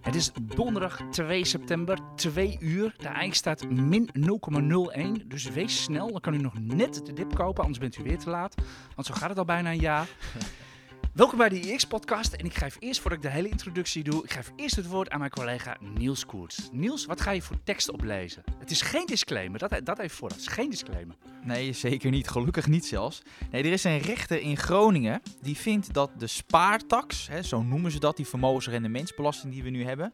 Het is donderdag 2 september, 2 uur. De eik staat min 0,01. Dus wees snel, dan kan u nog net de dip kopen, anders bent u weer te laat. Want zo gaat het al bijna een jaar. Welkom bij de IX-podcast. En ik geef eerst, voordat ik de hele introductie doe, ik geef eerst het woord aan mijn collega Niels Koerts. Niels, wat ga je voor tekst oplezen? Het is geen disclaimer, dat, dat even vooraf. Is geen disclaimer. Nee, zeker niet. Gelukkig niet zelfs. Nee, er is een rechter in Groningen die vindt dat de spaartax, hè, zo noemen ze dat, die vermogensrendementsbelasting die we nu hebben,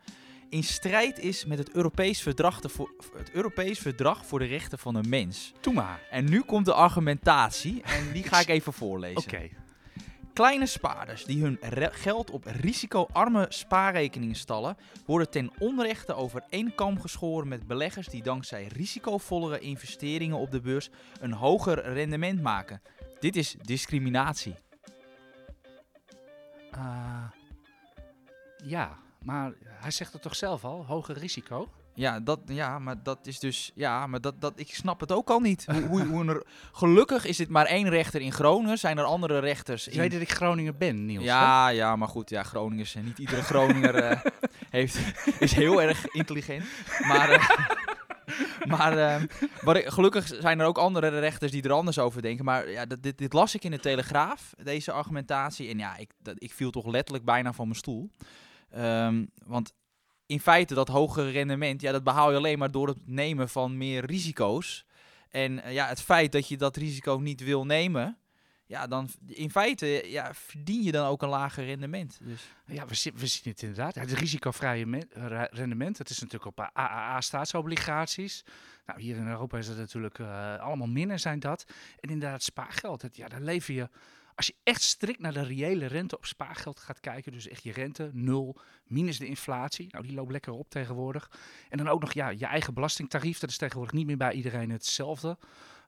in strijd is met het Europees, verdrag voor, het Europees Verdrag voor de Rechten van de Mens. Doe maar. En nu komt de argumentatie en die ga ik even voorlezen. Oké. Kleine spaarders die hun geld op risicoarme spaarrekeningen stallen, worden ten onrechte over geschoren met beleggers die dankzij risicovollere investeringen op de beurs een hoger rendement maken. Dit is discriminatie. Eh, ja, maar hij zegt het toch zelf al, hoger risico? Ja, dat, ja maar dat is dus. Ja, maar dat, dat, ik snap het ook al niet. Hoe, hoe, hoe gelukkig is dit maar één rechter in Groningen. Zijn er andere rechters Je in. weet dat ik Groninger ben, Niels. hè? Ja, ja, maar goed, ja, Groningers, eh, niet iedere Groninger eh, heeft, is heel erg intelligent. Maar, eh, maar eh, wat ik, gelukkig zijn er ook andere rechters die er anders over denken. Maar ja, dit, dit las ik in de Telegraaf, deze argumentatie. En ja, ik, dat, ik viel toch letterlijk bijna van mijn stoel. Ehm, want in feite, dat hogere rendement, ja, dat behaal je alleen maar door het nemen van meer risico's. En eh, ja, het feit dat je dat risico niet wil nemen, ja, dan in feite ja, verdien je dan ook een lager rendement. Dus. Ja, we, zien, we zien het inderdaad. Het risicovrije rendement, dat is natuurlijk op AAA-staatsobligaties. Nou, hier in Europa is het natuurlijk eh, allemaal minder zijn dat. En inderdaad, spaargeld, het, ja, daar lever je... Als je echt strikt naar de reële rente op spaargeld gaat kijken, dus echt je rente, nul, minus de inflatie. Nou, die loopt lekker op tegenwoordig. En dan ook nog ja, je eigen belastingtarief, dat is tegenwoordig niet meer bij iedereen hetzelfde.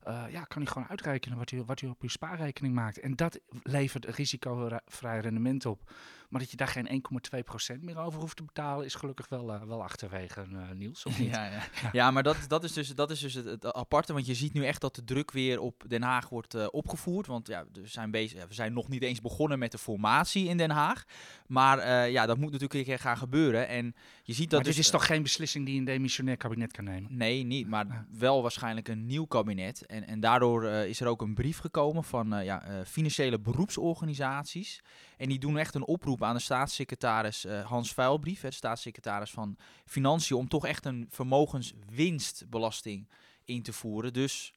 Eh, ja, kan je gewoon uitrekenen wat je, wat je op je spaarrekening maakt. En dat levert risicovrij rendement op. Maar dat je daar geen 1,2% meer over hoeft te betalen, is gelukkig wel, eh, wel achterwege, eh, Niels. Of niet? Ja, ja. ja, maar dat, dat is dus, dat is dus het, het aparte. Want je ziet nu echt dat de druk weer op Den Haag wordt eh, opgevoerd. Want ja, we zijn, bezig, we zijn nog niet eens begonnen met de formatie in Den Haag. Maar ja, dat moet natuurlijk een keer gaan gebeuren. En je ziet dat maar dit dus, is toch geen beslissing die een demissionair kabinet kan nemen? Nee, niet. Maar wel waarschijnlijk een nieuw kabinet. En, en daardoor is er ook een brief gekomen van ja, financiële beroepsorganisaties. En die doen echt een oproep aan de staatssecretaris eh, Hans Vuilbrief, de staatssecretaris van Financiën, om toch echt een vermogenswinstbelasting in te voeren. Dus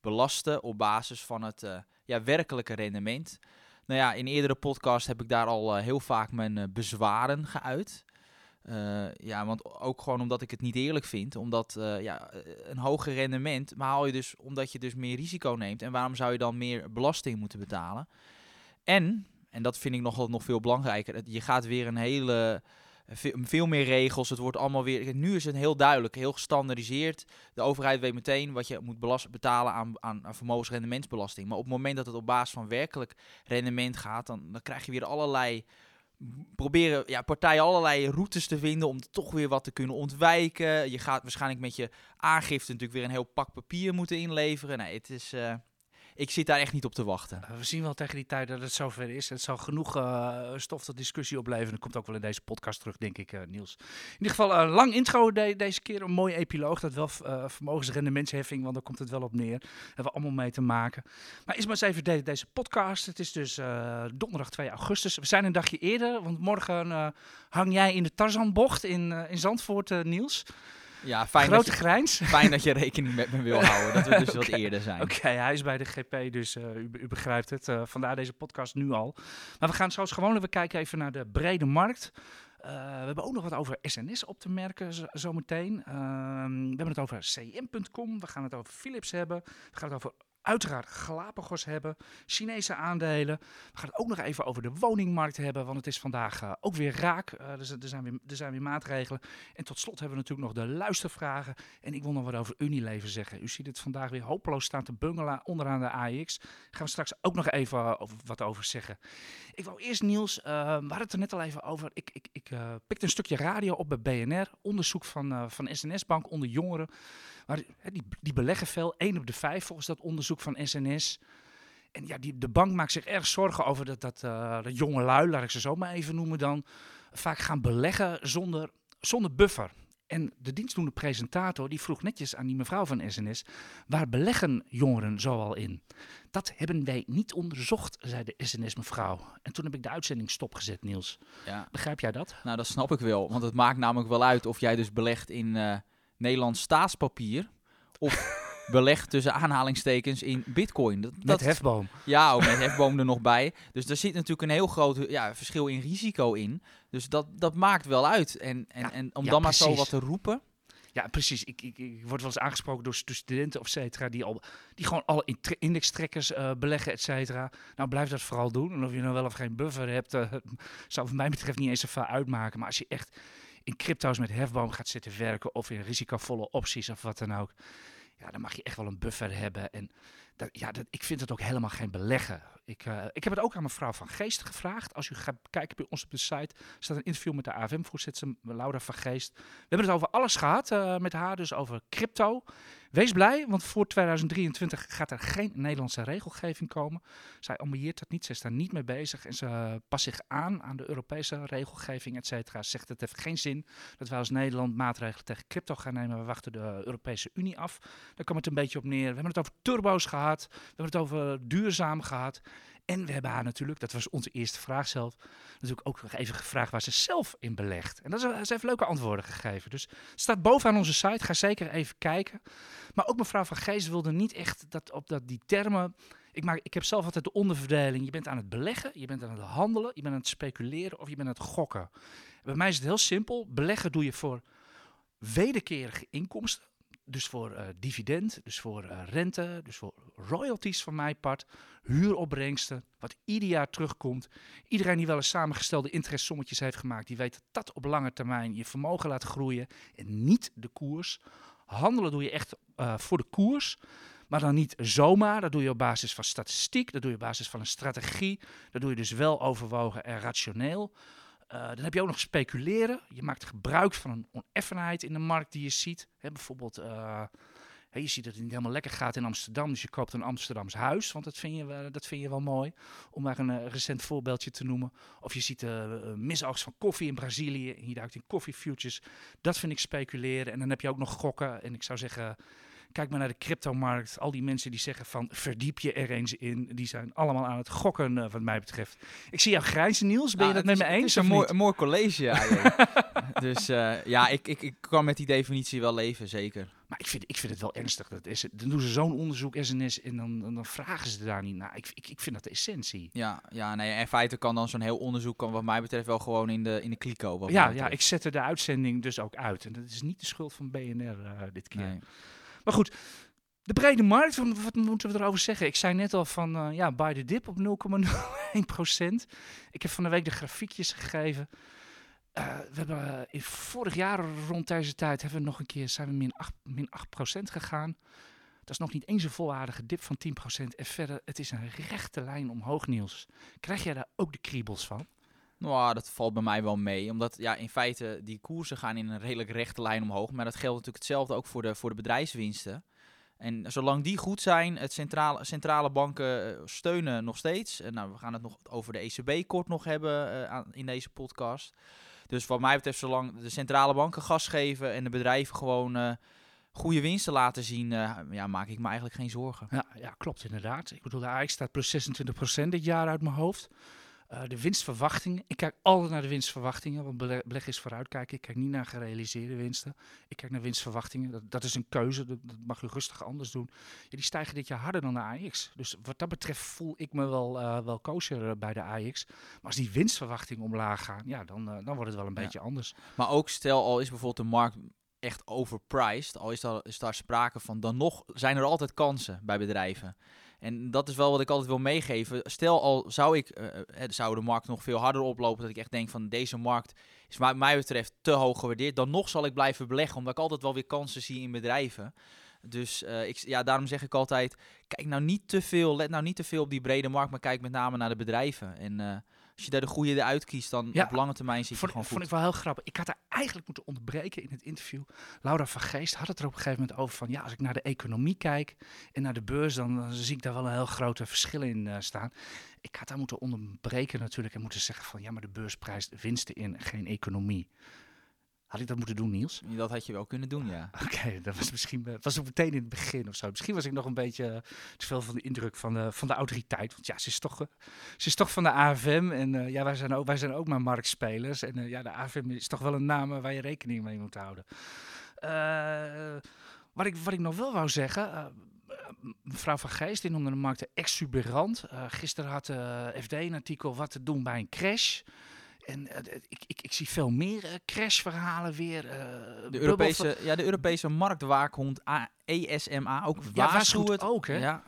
belasten op basis van het eh, ja, werkelijke rendement. Nou ja, in eerdere podcast heb ik daar al eh, heel vaak mijn bezwaren geuit. Ja, want ook gewoon omdat ik het niet eerlijk vind. Omdat ja, een hoger rendement haal je dus omdat je dus meer risico neemt. En waarom zou je dan meer belasting moeten betalen? En, en dat vind ik nog, nog veel belangrijker, je gaat weer een hele... Veel, veel meer regels, het wordt allemaal weer... Nu is het heel duidelijk, heel gestandardiseerd. De overheid weet meteen wat je moet belast, betalen aan, aan, aan vermogensrendementsbelasting. Maar op het moment dat het op basis van werkelijk rendement gaat... dan, dan krijg je weer allerlei proberen ja, partijen allerlei routes te vinden om toch weer wat te kunnen ontwijken. Je gaat waarschijnlijk met je aangifte natuurlijk weer een heel pak papier moeten inleveren. Nee, het is, eh, ik zit daar echt niet op te wachten. We zien wel tegen die tijd dat het zover is. Het zal genoeg uh, stof tot discussie opleveren. Dat komt ook wel in deze podcast terug, denk ik, uh, Niels. In ieder geval een lang intro de deze keer. Een mooi epiloog. Dat wel vermogensrendementsheffing, want daar komt het wel op neer. Hebben we allemaal mee te maken. Maar is maar eens even de, deze podcast. Het is dus donderdag 2 augustus. We zijn een dagje eerder, want morgen hang jij in de Tarzanbocht in, in Zandvoort, Niels. Ja, fijn Grote dat je, grijns. Fijn dat je rekening met me wil houden. Dat we dus okay. wat eerder zijn. Oké, okay, hij is bij de GP, dus uh, u, u, begrijpt het. Uh, vandaar deze podcast nu al. Maar we gaan zoals gewoonlijk, we kijken even naar de brede markt. Uh, we hebben ook nog wat over SNS op te merken zometeen. Zo we hebben het over cm.com, we gaan het over Philips hebben. We gaan het over uiteraard Galapagos hebben, Chinese aandelen. We gaan het ook nog even over de woningmarkt hebben, want het is vandaag uh, ook weer raak. Dus er zijn weer, er zijn weer maatregelen. En tot slot hebben we natuurlijk nog de luistervragen. En ik wil nog wat over Unilever zeggen. U ziet het vandaag weer hopeloos staan te bungelen onderaan de AX. Daar gaan we straks ook nog even uh, over, wat over zeggen. Ik wou eerst, Niels, we hadden het er net al even over. Ik, ik, ik pikte een stukje radio op bij BNR. Onderzoek van, van SNS Bank onder jongeren. Maar die, die beleggen veel, 1 op de 5 volgens dat onderzoek van SNS. En ja, die, de bank maakt zich erg zorgen over dat, dat, uh, dat jonge lui, laat ik ze zo maar even noemen dan, vaak gaan beleggen zonder, zonder buffer. En de dienstdoende presentator die vroeg netjes aan die mevrouw van SNS, waar beleggen jongeren zoal in? Dat hebben wij niet onderzocht, zei de SNS-mevrouw. En toen heb ik de uitzending stopgezet, Niels. Ja. Begrijp jij dat? Nou, dat snap ik wel. Want het maakt namelijk wel uit of jij dus belegt in uh, Nederlands staatspapier of belegd tussen aanhalingstekens in bitcoin. Dat, met hefboom. Ja, ook met hefboom er nog bij. Dus daar zit natuurlijk een heel groot ja, verschil in risico in. Dus dat, dat maakt wel uit. En, en, en om dan maar zo wat te roepen. Ja, precies. Ik, ik, ik, word wel eens aangesproken door, studenten of cetera, die, al, die gewoon alle indextrekkers uh, beleggen, et cetera. Nou, blijf dat vooral doen. En of je nou wel of geen buffer hebt, uh, zou voor mij betreft niet eens zoveel uitmaken. Maar als je echt in crypto's met hefboom gaat zitten werken of in risicovolle opties of wat dan ook ja, dan mag je echt wel een buffer hebben. En dat, ja, dat, ik vind het ook helemaal geen beleggen. Ik, uh, ik heb het ook aan mevrouw Van Geest gevraagd. Als u gaat kijken bij ons op de site, staat een interview met de AFM-voorzitter Laura van Geest. We hebben het over alles gehad uh, met haar, dus over crypto. Wees blij, want voor 2023 gaat er geen Nederlandse regelgeving komen. Zij ambieert dat niet, ze is daar niet mee bezig en ze past zich aan aan de Europese regelgeving, et cetera. Zegt het heeft geen zin dat wij als Nederland maatregelen tegen crypto gaan nemen. We wachten de Europese Unie af. Daar komt het een beetje op neer. We hebben het over turbo's gehad, we hebben het over duurzaam gehad. En we hebben haar natuurlijk, dat was onze eerste vraag zelf, natuurlijk ook nog even gevraagd waar ze zelf in belegt. En dat is, ze heeft leuke antwoorden gegeven. Dus staat bovenaan onze site, ga zeker even kijken. Maar ook mevrouw Van Geest wilde niet echt dat op dat, die termen... Ik, maak, ik heb zelf altijd de onderverdeling. Je bent aan het beleggen, je bent aan het handelen, je bent aan het speculeren of je bent aan het gokken. Bij mij is het heel simpel. Beleggen doe je voor wederkerige inkomsten dus voor uh, dividend, dus voor uh, rente, dus voor royalties van mijn part, huuropbrengsten, wat ieder jaar terugkomt. Iedereen die wel eens samengestelde interestsommetjes heeft gemaakt, die weet dat dat op lange termijn je vermogen laat groeien en niet de koers. Handelen doe je echt uh, voor de koers, maar dan niet zomaar. Dat doe je op basis van statistiek, dat doe je op basis van een strategie. Dat doe je dus wel overwogen en rationeel. Uh, dan heb je ook nog speculeren. Je maakt gebruik van een oneffenheid in de markt die je ziet. Bijvoorbeeld, uh, je ziet dat het niet helemaal lekker gaat in Amsterdam, dus je koopt een Amsterdams huis, want dat vind je, dat vind je wel mooi. Om maar een uh, recent voorbeeldje te noemen. Of je ziet de misoogst van koffie in Brazilië en je duikt in koffie futures. Dat vind ik speculeren. En dan heb je ook nog gokken. En ik zou zeggen, Kijk maar naar de cryptomarkt. Al die mensen die zeggen van verdiep je er eens in. Die zijn allemaal aan het gokken uh, wat mij betreft. Ik zie jou grijzen Niels. Ben je nou, dat met me eens? Het is een mooi, een mooi, college eigenlijk. dus uh, ja, ik, ik, ik kan met die definitie wel leven, zeker. Maar ik vind, ik vind het wel ernstig. Dat is, dan doen ze zo'n onderzoek SNS en dan, dan, vragen ze daar niet naar. Ik, ik, ik vind dat de essentie. Ja, ja nee, in feite kan dan zo'n heel onderzoek, kan wat mij betreft, wel gewoon in de, in de kliko. Ja, ja, ik zette de uitzending dus ook uit. En dat is niet de schuld van BNR uh, dit keer. Nee. Maar goed, de brede markt, wat moeten we erover zeggen? Ik zei net al van, uh, ja, buy the dip op 0,01%. Ik heb van de week de grafiekjes gegeven. Uh, we hebben uh, vorig jaar rond deze tijd hebben we nog een keer zijn we min 8, min 8% gegaan. Dat is nog niet eens een volwaardige dip van 10%. En verder, het is een rechte lijn omhoog, Niels. Krijg jij daar ook de kriebels van? Nou, dat valt bij mij wel mee. Omdat ja, in feite die koersen gaan in een redelijk rechte lijn omhoog. Maar dat geldt natuurlijk hetzelfde ook voor de, voor de bedrijfswinsten. En zolang die goed zijn, het centrale, centrale banken eh, steunen nog steeds. En nou, we gaan het nog over de ECB kort nog hebben uh, in deze podcast. Dus wat mij betreft, zolang de centrale banken gas geven en de bedrijven gewoon uh, goede winsten laten zien, ja, maak ik me eigenlijk geen zorgen. Ja, ja, klopt inderdaad. Ik bedoel, de AX staat plus 26% dit jaar uit mijn hoofd. Uh, de winstverwachtingen. Ik kijk altijd naar de winstverwachtingen, want beleg is vooruitkijken. Ik kijk niet naar gerealiseerde winsten. Ik kijk naar winstverwachtingen. Dat, dat is een keuze, dat, dat, mag u rustig anders doen. Ja, die stijgen dit jaar harder dan de AX. Dus wat dat betreft voel ik me wel, uh, wel kosher eh, bij de AX. Maar als die winstverwachtingen omlaag gaan, ja, dan, uh, dan wordt het wel een ja. beetje anders. Maar ook stel al is bijvoorbeeld de markt echt overpriced, al is, daar, is daar sprake van, dan nog zijn er altijd kansen bij bedrijven. En dat is wel wat ik altijd wil meegeven. Stel al zou ik, uh, zou de markt nog veel harder oplopen, dat ik echt denk van deze markt is wat mij betreft te hoog gewaardeerd. Dan nog zal ik blijven beleggen, omdat ik altijd wel weer kansen zie in bedrijven. Dus uh, ik, ja, daarom zeg ik altijd, kijk nou niet te veel, let nou niet te veel op die brede markt, maar kijk met name naar de bedrijven. En uh, Als je daar de goede eruit kiest, dan Ja. op lange termijn zit je Vond, gewoon vond goed. ik wel heel grappig. Ik had haar eigenlijk moeten onderbreken in het interview. Laura van Geest had het er op een gegeven moment over van... ja, als ik naar de economie kijk en naar de beurs... dan, eh, zie ik daar wel een heel grote verschil in eh, staan. Ik had haar moeten onderbreken natuurlijk... en moeten zeggen van... ja, maar de beurs prijst winsten in, geen economie. Had ik dat moeten doen, Niels? Dat had je wel kunnen doen, ja. Oké, dat was misschien eh, het was ook meteen in het begin of zo. Misschien was ik nog een beetje eh, te veel van de indruk van de, van de autoriteit. Want ja, ze is toch, eh, ze is toch van de AFM. En ja, wij zijn, ook, wij zijn ook maar marktspelers. En ja, de AFM is toch wel een naam waar je rekening mee moet houden. Wat, ik, wat ik nog wel wou zeggen. mevrouw van Geest die noemde de markten exuberant. Eh, gisteren had de FD een artikel wat te doen bij een crash. En eh, ik, ik, ik zie veel meer eh, crashverhalen weer. eh, De Europese, ja, de Europese marktwaakhond A- ESMA ook Ja, waarschuwt. ook, hè? Ja.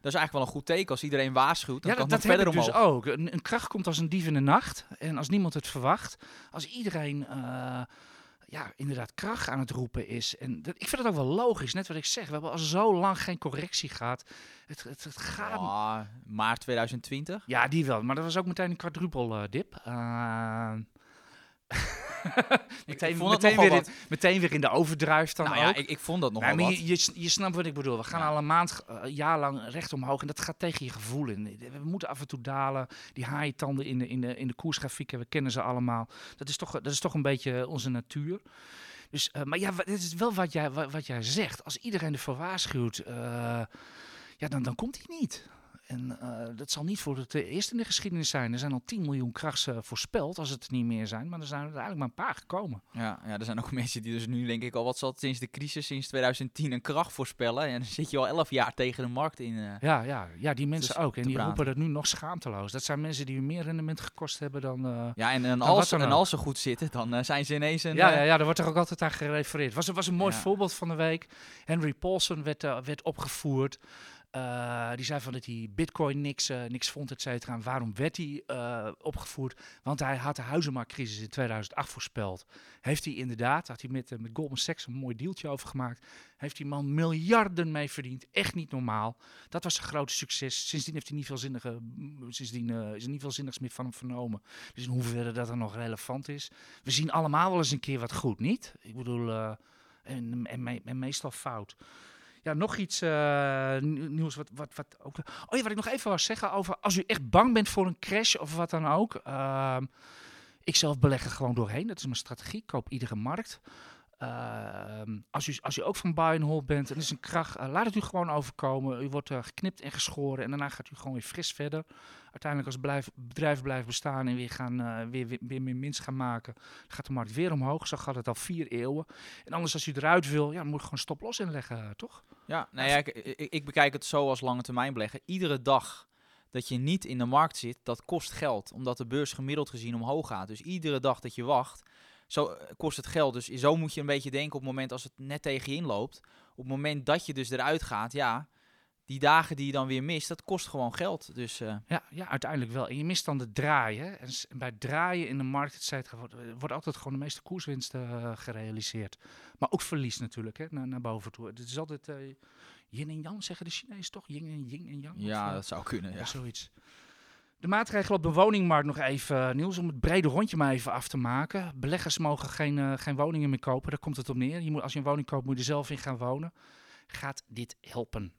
Dat is eigenlijk wel een goed teken. Als iedereen waarschuwt, dan Ja, kan dat, verder dus ook. Een, een kracht komt als een dief in de nacht. En als niemand het verwacht. Als iedereen ja, inderdaad kracht aan het roepen is. En dat, ik vind het ook wel logisch, net wat ik zeg. We hebben al zo lang geen correctie gehad. Het, het, het gaat... Maart 2020. Ja, die wel. Maar dat was ook meteen een quadruple eh, dip. Eh, meteen, vond meteen, weer in, meteen weer in de overdrive dan nou ook. ja, ik, ik vond dat nog maar je, je, je snapt wat ik bedoel. We gaan Ja. al een maand, eh, jaar lang recht omhoog. En dat gaat tegen je gevoel in. We moeten af en toe dalen. Die haaientanden in de, in de, in de koersgrafieken, we kennen ze allemaal. Dat is toch, dat is toch een beetje onze natuur. Dus, eh, maar ja, dit is wel wat jij, wat, wat jij zegt. Als iedereen ervoor waarschuwt, eh, ja, dan, dan komt hij niet. En eh, dat zal niet voor het eh, eerst in de geschiedenis zijn. Er zijn al 10 miljoen krachts eh, voorspeld, als het er niet meer zijn. Maar er zijn er eigenlijk maar een paar gekomen. Ja, ja, er zijn ook mensen die dus nu denk ik al wat zal sinds de crisis, sinds 2010, een kracht voorspellen. En dan zit je al 11 jaar tegen de markt in. Ja, ja, ja die mensen ook. En die praten. roepen dat nu nog schaamteloos. Dat zijn mensen die meer rendement gekost hebben dan... Ja, en, en, als, en ze goed zitten, dan zijn ze ineens een... ja, ja, ja, daar wordt er ook altijd aan gerefereerd. Was, was een mooi Ja. voorbeeld van de week. Henry Paulson werd, werd opgevoerd. Eh, die zei van dat hij bitcoin niks, eh, niks vond, et cetera. En waarom werd hij eh, opgevoerd? Want hij had de huizenmarktcrisis in 2008 voorspeld. Heeft hij inderdaad, had hij met, met Goldman Sachs een mooi dealtje over gemaakt. Heeft die man miljarden mee verdiend. Echt niet normaal. Dat was een groot succes. Sindsdien heeft hij niet veel zinnige, mm, sindsdien is er niet veel zinnigs meer van hem vernomen. Dus in hoeverre dat er nog relevant is. We zien allemaal wel eens een keer wat goed, niet? Ik bedoel, en, en, me- en meestal fout. Ja, nog iets eh, nieuw- nieuws wat, wat, wat ook... Oh ja, wat ik nog even wou zeggen over... Als u echt bang bent voor een crash of wat dan ook... ehm, ik zelf beleg er gewoon doorheen. Dat is mijn strategie. Ik koop iedere markt. Ehm, als, u, als u ook van buy and hold bent, dan is een kracht. eh, laat het u gewoon overkomen. U wordt eh, geknipt en geschoren en daarna gaat u gewoon weer fris verder. Uiteindelijk als blijf, bedrijf blijft bestaan en weer, gaan, eh, weer, weer, weer meer winst gaan maken, gaat de markt weer omhoog. Zo gaat het al vier eeuwen. En anders als u eruit wil, ja, dan moet je gewoon stop los inleggen, toch? Ja, nou ja, ik, ik, ik bekijk het zo als lange termijn belegger. Iedere dag dat je niet in de markt zit, dat kost geld. Omdat de beurs gemiddeld gezien omhoog gaat. Dus iedere dag dat je wacht, zo eh, kost het geld. Dus zo moet je een beetje denken op het moment als het net tegen je inloopt. Op het moment dat je dus eruit gaat, ja, die dagen die je dan weer mist, dat kost gewoon geld. Dus eh, Ja, ja, uiteindelijk wel. En je mist dan de draaien. En bij draaien in de markt, wordt, eh, wordt altijd gewoon de meeste koerswinsten gerealiseerd. Maar ook verlies natuurlijk, hè, naar, naar boven toe. Het is altijd eh, yin en yang, zeggen de Chinezen toch? Yin en yin en yang? Ja, dat zou kunnen. Ja. zoiets. De maatregelen op de woningmarkt nog even, Niels, om het brede rondje maar even af te maken. Beleggers mogen geen, eh, geen woningen meer kopen, daar komt het op neer. Je moet, als je een woning koopt, moet je er zelf in gaan wonen. Gaat dit helpen?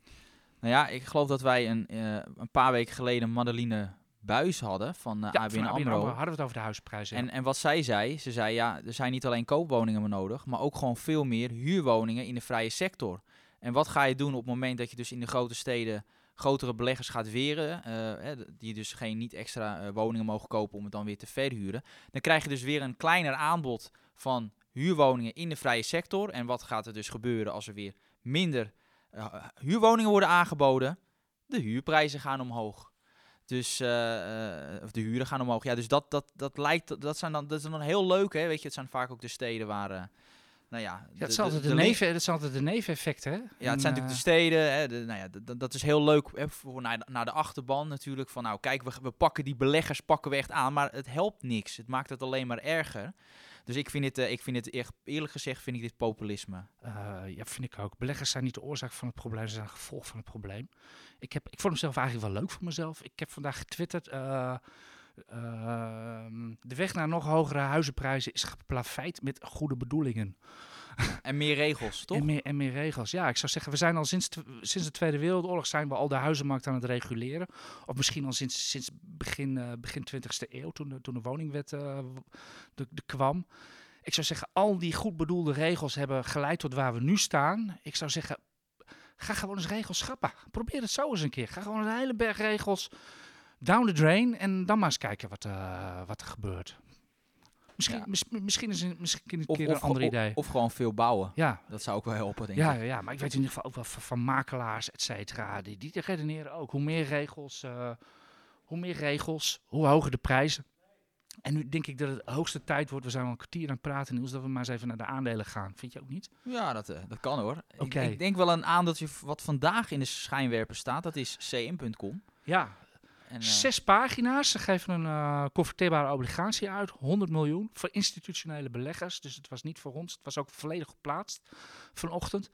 Nou ja, ik geloof dat wij een, eh, een paar weken geleden Madeline Buis hadden van eh Ja, ABN van ABN AMRO. AMRO hadden we het over de huisprijzen. ja. En, en wat zij zei, ze zei ja, er zijn niet alleen koopwoningen meer nodig, maar ook gewoon veel meer huurwoningen in de vrije sector. En wat ga je doen op het moment dat je dus in de grote steden grotere beleggers gaat weren, eh, die dus geen niet extra eh, woningen mogen kopen om het dan weer te verhuren. Dan krijg je dus weer een kleiner aanbod van huurwoningen in de vrije sector. En wat gaat er dus gebeuren als er weer minder eh, huurwoningen worden aangeboden? De huurprijzen gaan omhoog. Dus of de huren gaan omhoog. Ja, dus dat, dat, dat lijkt, dat zijn dan, dat is dan heel leuk, hè? Weet je, het zijn vaak ook de steden waar, nou ja, Ja, het, zijn altijd de, neven, het zijn altijd de neveneffecten, hè? ja, het En, zijn natuurlijk eh, de steden. Hè, de, nou ja, dat is heel leuk hè, voor naar, naar de achterban natuurlijk. Van nou, kijk, we, we pakken die beleggers pakken we echt aan. Maar het helpt niks. Het maakt het alleen maar erger. Dus ik vind het, eh, ik vind het echt, eerlijk gezegd, vind ik dit populisme. eh, ja, vind ik ook. Beleggers zijn niet de oorzaak van het probleem, ze zijn gevolg van het probleem. Ik, heb, ik vond hem zelf eigenlijk wel leuk voor mezelf. Ik heb vandaag getwitterd. Eh, Ehm, de weg naar nog hogere huizenprijzen is geplaveid met goede bedoelingen. En meer regels, toch? En meer, en meer regels. Ja, ik zou zeggen, we zijn al sinds, sinds de Tweede Wereldoorlog zijn we al de huizenmarkt aan het reguleren. Of misschien al sinds, sinds begin, eh, begin 20e eeuw, toen de, toen de woningwet eh, de, de kwam. Ik zou zeggen, al die goed bedoelde regels hebben geleid tot waar we nu staan. Ik zou zeggen, ga gewoon eens regels schrappen. Probeer het zo eens een keer. Ga gewoon een hele berg regels down the drain en dan maar eens kijken wat, eh, wat er gebeurt. Misschien, Ja. mis- misschien is een, misschien een Of, keer of, een ander idee. of gewoon veel bouwen. ja, Dat zou ook wel helpen, denk ja, ik. ja, ja, maar ik weet in ieder geval ook wel van, van makelaars, et cetera. Die, die redeneren ook. Hoe meer regels, eh, hoe meer regels, hoe hoger de prijzen. En nu denk ik dat het hoogste tijd wordt. We zijn al een kwartier aan het praten, Niels, dat we maar eens even naar de aandelen gaan. Vind je ook niet? Ja, dat, eh, dat kan hoor. Ik- Oké. Ik, denk wel een aandeeltje wat vandaag in de schijnwerper staat. Dat is cm.com. Ja, En, eh, zes pagina's. Ze geven een eh, converteerbare obligatie uit. 100 miljoen voor institutionele beleggers. Dus het was niet voor ons. Het was ook volledig geplaatst vanochtend.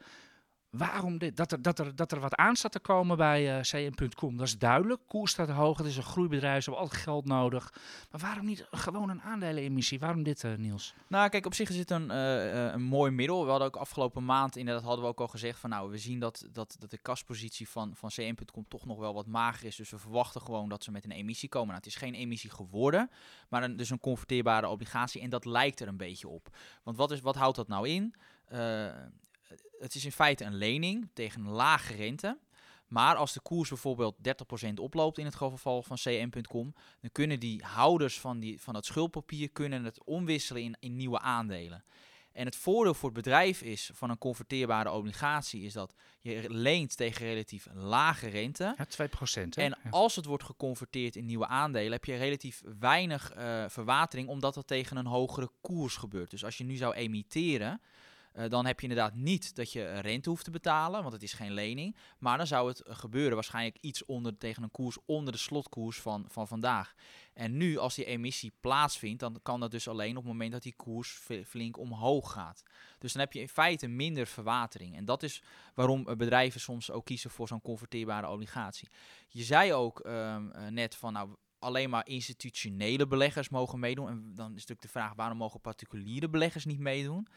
Waarom dit? Dat er, dat, er, dat er wat aan staat te komen bij eh, CM.com, dat is duidelijk. Koers staat hoog, het is een groeibedrijf, ze hebben altijd geld nodig. Maar waarom niet gewoon een aandelenemissie? Waarom dit, eh, Niels? Nou, kijk, op zich is het een, eh, een mooi middel. We hadden ook afgelopen maand, inderdaad hadden we ook al gezegd van nou, we zien dat, dat, dat de kaspositie van, van CM.com toch nog wel wat mager is. Dus we verwachten gewoon dat ze met een emissie komen. Nou, het is geen emissie geworden, maar dus een converteerbare obligatie. En dat lijkt er een beetje op. Want wat, is, wat houdt dat nou in? Eh, het is in feite een lening tegen een lage rente. Maar als de koers bijvoorbeeld 30% oploopt in het geval van CM.com, dan kunnen die houders van, die, van dat schuldpapier kunnen het omwisselen in, in nieuwe aandelen. En het voordeel voor het bedrijf is van een converteerbare obligatie is dat je leent tegen relatief lage rente. Ja, 2 procent. En als het wordt geconverteerd in nieuwe aandelen, heb je relatief weinig eh, verwatering, omdat dat tegen een hogere koers gebeurt. Dus als je nu zou emitteren, eh, dan heb je inderdaad niet dat je rente hoeft te betalen, want het is geen lening. Maar dan zou het gebeuren waarschijnlijk iets onder, tegen een koers onder de slotkoers van, van vandaag. En nu, als die emissie plaatsvindt, dan kan dat dus alleen op het moment dat die koers flink omhoog gaat. Dus dan heb je in feite minder verwatering. En dat is waarom eh, bedrijven soms ook kiezen voor zo'n converteerbare obligatie. Je zei ook ehm, eh, net van nou alleen maar institutionele beleggers mogen meedoen. En dan is natuurlijk de vraag waarom mogen particuliere beleggers niet meedoen?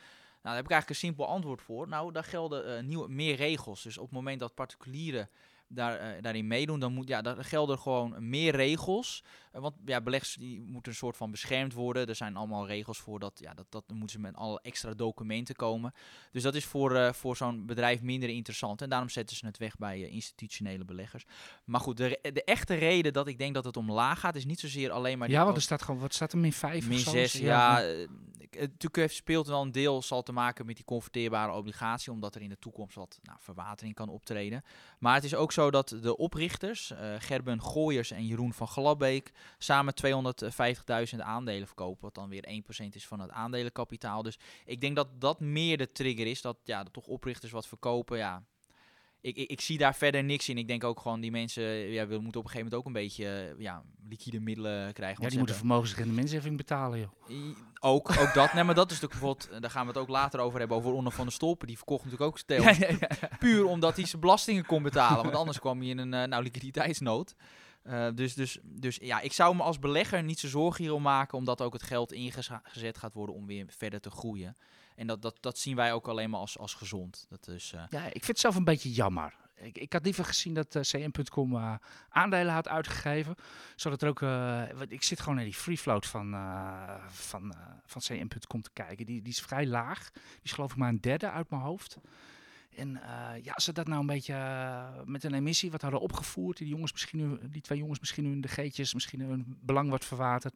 Nou, daar heb ik eigenlijk een simpel antwoord voor. Nou, daar gelden eh, nieuwe, meer regels. Dus op het moment dat particulieren daar, eh, daarin meedoen, dan moet, ja, daar gelden gewoon meer regels. Eh, want ja, beleggers die moeten een soort van beschermd worden. Er zijn allemaal regels voor dat, ja, dat, dat dan moeten ze met alle extra documenten komen. Dus dat is voor, eh, voor zo'n bedrijf minder interessant. En daarom zetten ze het weg bij institutionele beleggers. Maar goed, de, de echte reden dat ik denk dat het omlaag gaat, is niet zozeer alleen maar... ja, want er staat gewoon, wat staat er, min 5 Min of zo? 6, ja. het natuurlijk heeft- speelt wel een deel, zal te maken met die converteerbare obligatie, omdat er in de toekomst wat nou, verwatering kan optreden. Maar het is ook zo dat de oprichters, eh, Gerben Gooyers en Jeroen van Glabbeek, samen 250.000 aandelen verkopen, wat dan weer 1% is van het aandelenkapitaal. Dus ik denk dat dat meer de trigger is, dat ja, dat toch oprichters wat verkopen, ja... Ik, ik, ik zie daar verder niks in. Ik denk ook gewoon die mensen ja, we moeten op een gegeven moment ook een beetje eh, ja, liquide middelen krijgen. Ja, die ze moeten vermogensrendementsheffing betalen, joh. I- Ook, ook dat. Nee, maar dat is natuurlijk bijvoorbeeld, eh, daar gaan we het ook later over hebben, over Onno van der Stolpen. Die verkocht natuurlijk ook stel. Ja, ja, ja. Puur omdat hij zijn belastingen kon betalen. Want anders kwam hij in een eh, nou, liquiditeitsnood. Dus, dus, dus ja, ik zou me als belegger niet zo zorgen hierom maken, omdat ook het geld ingezet gaat worden om weer verder te groeien. En dat, dat, dat zien wij ook alleen maar als, als gezond. Dat is, eh, Ja, ik vind het zelf een beetje jammer. Ik, ik had liever gezien dat eh, CM.com eh, aandelen had uitgegeven. Zodat er ook. ik zit gewoon naar die free float van, van, van CM.com te kijken. Die, die is vrij laag. Die is geloof ik maar een derde uit mijn hoofd. En ja, ze dat nou een beetje met een emissie wat hadden opgevoerd, die, jongens misschien nu, die twee jongens misschien nu in de geetjes, misschien hun belang wordt verwaterd.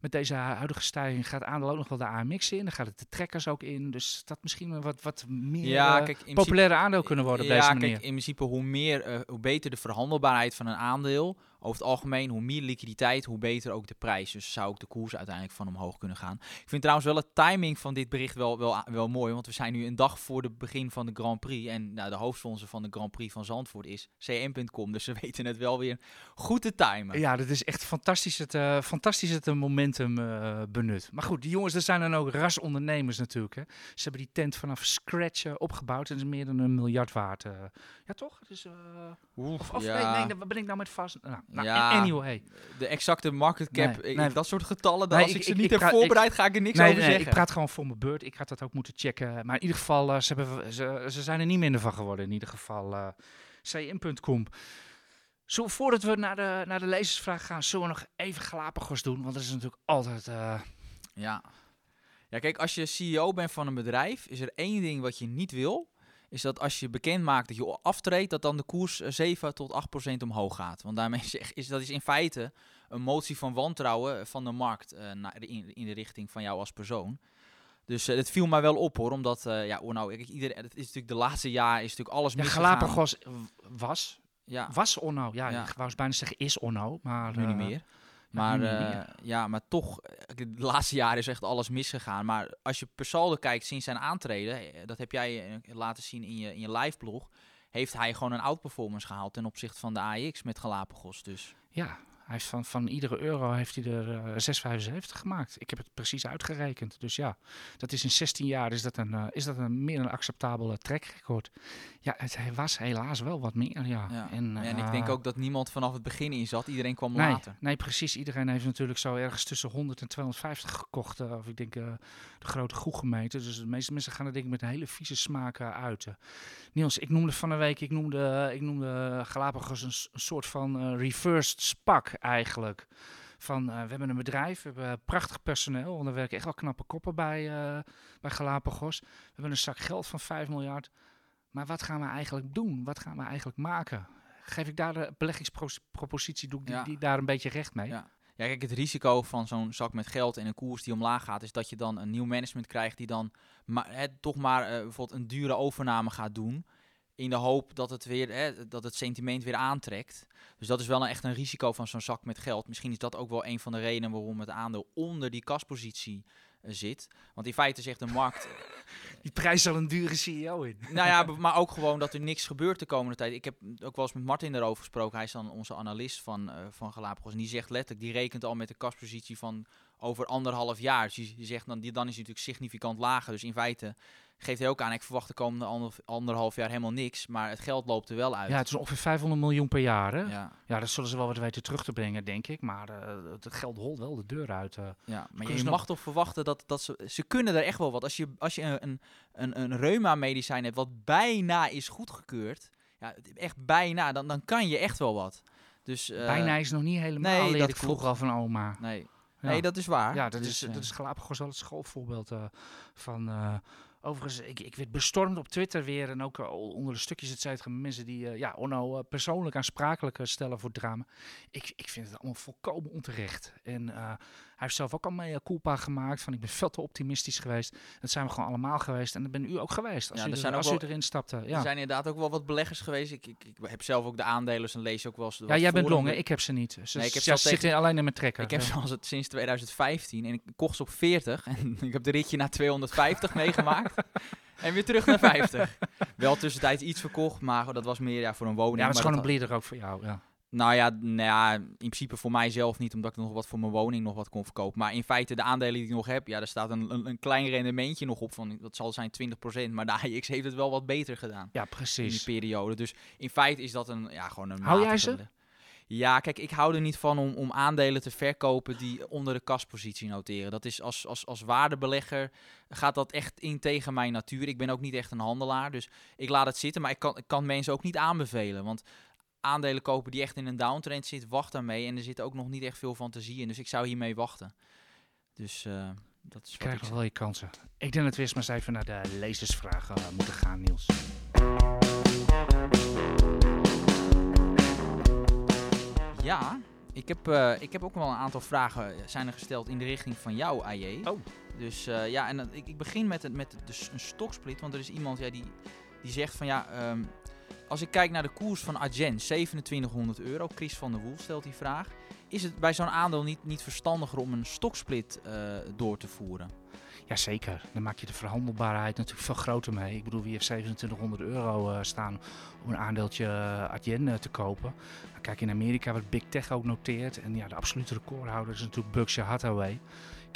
Met deze huidige stijging gaat aandeel ook nog wel de AMX in. Dan gaat het de trekkers ook in. Dus dat misschien een wat, wat meer ja, eh, kijk, populaire aandeel kunnen worden op ja, deze kijk, manier. in principe hoe meer, eh, hoe beter de verhandelbaarheid van een aandeel. Over het algemeen, hoe meer liquiditeit, hoe beter ook de prijs. Dus zou ook de koers uiteindelijk van omhoog kunnen gaan. Ik vind trouwens wel het timing van dit bericht wel, wel, wel mooi. Want we zijn nu een dag voor het begin van de Grand Prix. En nou, de hoofdsponsor van de Grand Prix van Zandvoort is cm.com. Dus ze weten het wel weer goed te timen. Ja, dat is echt fantastisch het, eh, fantastisch het eh, moment momentum eh, benut. Maar goed, die jongens, er zijn dan ook rasondernemers natuurlijk. Hè. Ze hebben die tent vanaf scratch opgebouwd en is meer dan een miljard waard. ja, toch? Dus, eh, of of ja. nee, nee, daar ben ik nou met vast? Nou, nou, Ja. anyway. De exacte market cap, Nee, ik- nee. dat soort getallen, Nee, als ik, ik- ze niet ik heb praat- voorbereid, ga ik er niks over zeggen. ik praat gewoon voor mijn beurt. Ik had dat ook moeten checken. Maar in ieder geval, eh, ze, hebben, ze, ze zijn er niet minder van geworden. In ieder geval, eh cm.com. Zo, voordat we naar de, naar de lezersvraag gaan, zullen we nog even Galapagos doen? Want dat is natuurlijk altijd... eh, Ja. ja, kijk, als je CEO bent van een bedrijf, is er één ding wat je niet wil. Is dat als je bekend maakt dat je aftreedt, dat dan de koers eh, 7 tot 8 procent omhoog gaat. Want daarmee zeg, is dat is in feite een motie van wantrouwen van de markt eh, naar, in, in de richting van jou als persoon. Dus eh, het viel mij wel op hoor, omdat eh ja, nou, iedereen, het is natuurlijk de laatste jaar is natuurlijk alles ja. Galapagos was, Ja, was Onno. Ja, Ja. ik wou eens bijna zeggen is Onno. Maar, nu niet eh, meer. Maar, eh, ja, maar toch, eh, de laatste jaren is echt alles misgegaan. Maar als je per saldo kijkt sinds zijn aantreden, eh, dat heb jij eh, laten zien in je, in je live blog, heeft hij gewoon een outperformance gehaald ten opzichte van de AX met Galapagos. Dus Ja, hij heeft van, van iedere euro heeft hij er eh 6,75 gemaakt. Ik heb het precies uitgerekend. Dus ja, dat is in 16 jaar is dat een, eh, is dat een meer dan acceptabele trackrecord. Ja, het hij was helaas wel wat meer, ja. ja. En, en ik denk eh, ook dat niemand vanaf het begin in zat. Iedereen kwam Nee, later. nee, precies. Iedereen heeft natuurlijk zo ergens tussen 100 en 250 gekocht. eh, of ik denk eh, de grote groeggemeente. Dus de meeste mensen gaan er denk ik met een hele vieze smaak eh, uit. eh. Niels, ik noemde van de week, ik noemde, ik noemde Galapagos een, een soort van eh, reversed spak eigenlijk. Van, eh, we hebben een bedrijf, we hebben prachtig personeel, want er werken echt wel knappe koppen bij, eh, bij Galapagos. We hebben een zak geld van 5 miljard. Maar wat gaan we eigenlijk doen? Wat gaan we eigenlijk maken? Geef ik daar de beleggingspropositie, doe ik die, Ja. die daar een beetje recht mee? Ja. Ja, kijk, het risico van zo'n zak met geld en een koers die omlaag gaat, is dat je dan een nieuw management krijgt die dan maar, hè, toch maar eh, bijvoorbeeld een dure overname gaat doen. In de hoop dat het, weer, hè, dat het sentiment weer aantrekt. Dus dat is wel echt een risico van zo'n zak met geld. Misschien is dat ook wel een van de redenen waarom het aandeel onder die kaspositie eh, zit. Want in feite zegt de markt, Die prijs zal een dure CEO in. nou ja, maar ook gewoon dat er niks gebeurt de komende tijd. Ik heb ook wel eens met Martin daarover gesproken. Hij is dan onze analist van, eh, van Galapagos. En die zegt letterlijk, die rekent al met de kaspositie van over anderhalf jaar. Dus die, die zegt dan, die, dan is natuurlijk significant lager. Dus in feite geeft hij ook aan, ik verwacht de komende ander, anderhalf jaar helemaal niks. Maar het geld loopt er wel uit. Ja, het is ongeveer 500 miljoen per jaar. Hè? Ja. ja, dat zullen ze wel wat weten terug te brengen, denk ik. Maar eh, het geld holt wel de deur uit. eh. ja. maar je nog- mag toch verwachten dat, dat ze... Ze kunnen er echt wel wat. Als je, als je een, een, een, een reuma-medicijn hebt wat bijna is goedgekeurd... Ja, echt bijna, dan, dan kan je echt wel wat. Dus, eh, Bijna is nog niet helemaal, nee, dat ik vroeger al van oma. Nee. Ja. nee, dat is waar. Ja, dat, Dus, is, eh, dat is Galapagos wel het schoolvoorbeeld eh, van... overigens, ik, ik werd bestormd op Twitter weer en ook onder de stukjes, et cetera, met mensen die ja, Onno persoonlijk aansprakelijk stellen voor het drama. Ik, ik vind het allemaal volkomen onterecht. En heeft zelf ook al mee uh, culpa gemaakt van ik ben veel te optimistisch geweest. Dat zijn we gewoon allemaal geweest en dat ben u ook geweest als, Ja, u, er er- zijn u erin stapte. Er Ja, zijn inderdaad ook wel wat beleggers geweest. Ik, ik, ik heb zelf ook de aandelen en lees ook wel eens. ja jij bent forum- long, hè? ik heb ze niet. Ze, Nee, ik heb ze ze al zitten alleen in mijn trekker. Ik heb zoals het sinds 2015 en ik kocht ze op 40 en ik heb de ritje naar 250 meegemaakt. En weer terug naar 50. Wel tussentijds iets verkocht, maar dat was meer ja, voor een woning. Ja, het is gewoon een bleeder ook voor jou. Ja. Nou ja, nou ja, in principe voor mijzelf niet, omdat ik nog wat voor mijn woning nog wat kon verkopen. Maar in feite, de aandelen die ik nog heb, ja, daar staat een, een, een klein rendementje nog op van, dat zal zijn 20%. Maar de AX heeft het wel wat beter gedaan ja, in die precies. periode. Dus in feite is dat een, ja, gewoon een Hou jij ze? Ja, kijk, ik hou er niet van om, om aandelen te verkopen die onder de kaspositie noteren. Dat is als, als, als waardebelegger gaat dat echt in tegen mijn natuur. Ik ben ook niet echt een handelaar, dus ik laat het zitten. Maar ik kan, ik kan mensen ook niet aanbevelen, want aandelen kopen die echt in een downtrend zit, wacht daarmee. En er zit ook nog niet echt veel fantasie in, dus ik zou hiermee wachten. Dus eh, dat is Je krijgt nog wel je kansen. Ik denk dat we eerst maar eens even naar de lezersvragen eh, moeten gaan, Niels. Ja, ik heb, eh, ik heb ook wel een aantal vragen zijn er gesteld in de richting van jou, AJ. Oh. Dus eh, ja, en ik, ik begin met, het, met de, een stoksplit, want er is iemand ja, die, die zegt van ja, ehm, als ik kijk naar de koers van Argent, 2700 euro, Chris van der Woel stelt die vraag. is het bij zo'n aandeel niet, niet verstandiger om een stoksplit uh, door te voeren? Jazeker, dan maak je de verhandelbaarheid natuurlijk veel groter mee. Ik bedoel, wie heeft 2700 euro uh, staan om een aandeeltje uh, Adyen te kopen? Kijk in Amerika wat Big Tech ook noteert. En ja, de absolute recordhouder is natuurlijk Berkshire Hathaway.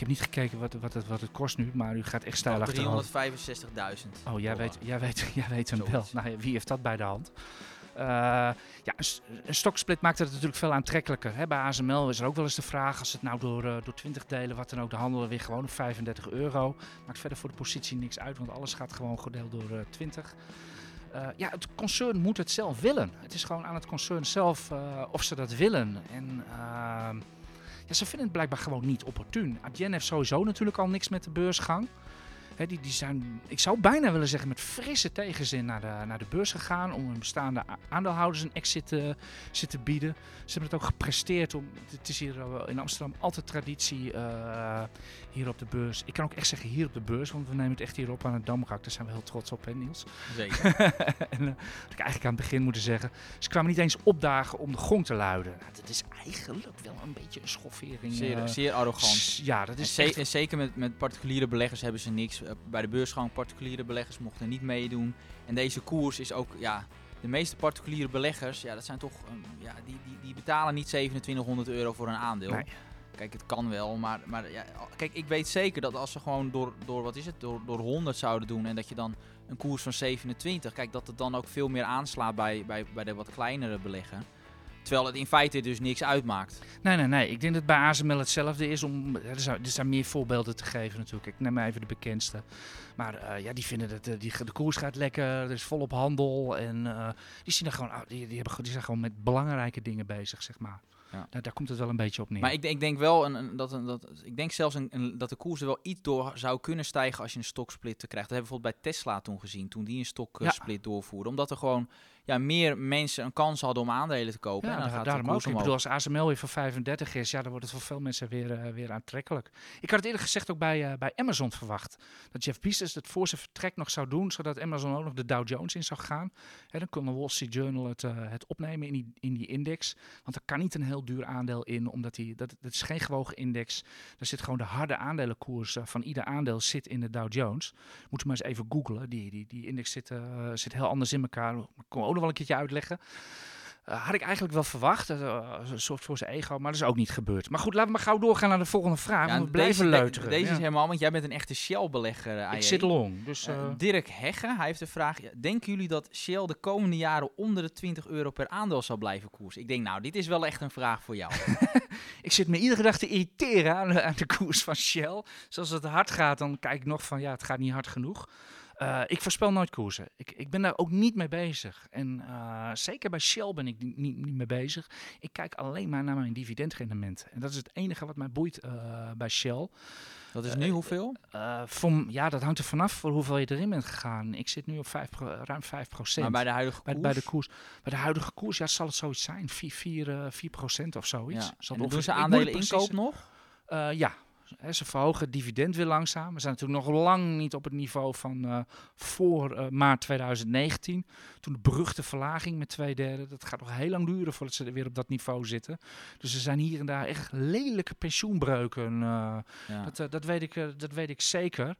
Ik heb niet gekeken wat, wat, het, wat het kost nu, maar u gaat echt stijl achterover. 365.000. Oh, jij weet, jij, weet, jij weet hem wel. Nou, wie heeft dat bij de hand? Uh, ja, een, stoksplit maakt het natuurlijk veel aantrekkelijker. Hè? Bij ASML is er ook wel eens de vraag, als het nou door, uh, door 20 delen, wat dan ook, de handelen weer gewoon op 35 euro. Maakt verder voor de positie niks uit, want alles gaat gewoon gedeeld door uh, 20. ja, het concern moet het zelf willen. Het is gewoon aan het concern zelf of ze dat willen. En ehm, ze vinden het blijkbaar gewoon niet opportun. Adyen heeft sowieso natuurlijk al niks met de beursgang. Die, die zijn, ik zou bijna willen zeggen, met frisse tegenzin naar de, naar de beurs gegaan. Om hun bestaande aandeelhouders een exit te, te bieden. Ze hebben het ook gepresteerd. Om, het is hier in Amsterdam altijd traditie uh, hier op de beurs. Ik kan ook echt zeggen hier op de beurs, want we nemen het echt hier op aan het Damrak. Daar zijn we heel trots op, hè Niels? Zeker. en uh, wat ik eigenlijk aan het begin moeten zeggen. Ze kwamen niet eens opdagen om de gong te luiden. Nou, dat is eigenlijk wel een beetje een schoffering. Zeer, uh, zeer arrogant. Ja, dat is en, zeker met, met particuliere beleggers hebben ze niks bij de beursgang particuliere beleggers mochten niet meedoen. En deze koers is ook, ja, de meeste particuliere beleggers, ja, dat zijn toch, um, ja, die, die, die betalen niet 2700 euro voor een aandeel. Nee. Kijk, het kan wel, maar, maar kijk, ik weet zeker dat als ze gewoon door, door wat is het, door, door 100 zouden doen en dat je dan een koers van 27, kijk, dat het dan ook veel meer aanslaat bij, bij, bij de wat kleinere belegger. Terwijl het in feite dus niks uitmaakt. Nee, nee, nee. Ik denk dat bij ASML hetzelfde is. Om, er, zijn, er meer voorbeelden te geven natuurlijk. Ik neem even de bekendste. Maar uh, ja, die vinden dat die, de koers gaat lekker. Er is volop handel. En uh, die, zien er gewoon, die, die, hebben, die zijn gewoon met belangrijke dingen bezig, zeg maar. Ja. Daar, daar, komt het wel een beetje op neer. Maar ik, ik denk wel een, een, dat, een, dat ik denk zelfs dat de koers er wel iets door zou kunnen stijgen als je een stoksplit krijgt. Dat hebben we bijvoorbeeld bij Tesla toen gezien, toen die een stoksplit ja. doorvoerde. Omdat er gewoon ja, meer mensen een kans hadden om aandelen te kopen. Ja, en dan gaat daarom de ook. Ik bedoel, als ASML weer van 35 is, ja, dan wordt het voor veel mensen weer, uh, weer aantrekkelijk. Ik had het eerlijk gezegd ook bij, uh, bij Amazon verwacht. Dat Jeff Bezos het voor zijn vertrek nog zou doen, zodat Amazon ook nog de Dow Jones in zou gaan. Hè, dan kon de Wall Street Journal het, uh, het opnemen in die, in die index. Want er kan niet een heel duur aandeel in, omdat die, dat, dat is geen gewogen index. Daar zit gewoon de harde aandelenkoers van ieder aandeel zit in de Dow Jones. Moeten we maar eens even googlen. Die, die, die index zit, zit heel anders in elkaar. Ik kom ook nog wel een keertje uitleggen. Uh, had ik eigenlijk wel verwacht. Uh, een soort voor zijn ego, maar dat is ook niet gebeurd. Maar goed, laten we maar gauw doorgaan naar de volgende vraag. Ja, we blijven deze, leuteren. Deze ja. is helemaal, want jij bent een echte Shell-belegger. Uh, ik zit long. Dus, Dirk Hegge, hij heeft een vraag. Denken jullie dat Shell de komende jaren onder de 20 euro per aandeel zal blijven koersen? Ik denk, nou, dit is wel echt een vraag voor jou. ik zit me iedere dag te irriteren aan, aan de koers van Shell. Zoals het hard gaat, dan kijk ik nog van, ja, het gaat niet hard genoeg. Uh, ik voorspel nooit koersen. Ik, ik ben daar ook niet mee bezig. En uh, zeker bij Shell ben ik niet, niet, niet, mee bezig. Ik kijk alleen maar naar mijn dividendrendement. En dat is het enige wat mij boeit uh, bij Shell. Dat is nu hoeveel? Van, ja, dat hangt er vanaf voor hoeveel je erin bent gegaan. Ik zit nu op 5, ruim 5 procent. Maar bij de huidige koers? Bij, bij, de koers? bij de huidige koers, ja, zal het zoiets zijn. 4, 4, 4 procent of zoiets. Ja. Zal en doen ze aandelen inkoop nog? ja, ze verhogen het dividend weer langzaam. We zijn natuurlijk nog lang niet op het niveau van uh, voor uh, maart 2019. Toen de beruchte verlaging met twee derde. Dat gaat nog heel lang duren voordat ze weer op dat niveau zitten. Dus er zijn hier en daar echt lelijke pensioenbreuken. Uh, ja. dat, dat, weet ik, dat weet ik zeker.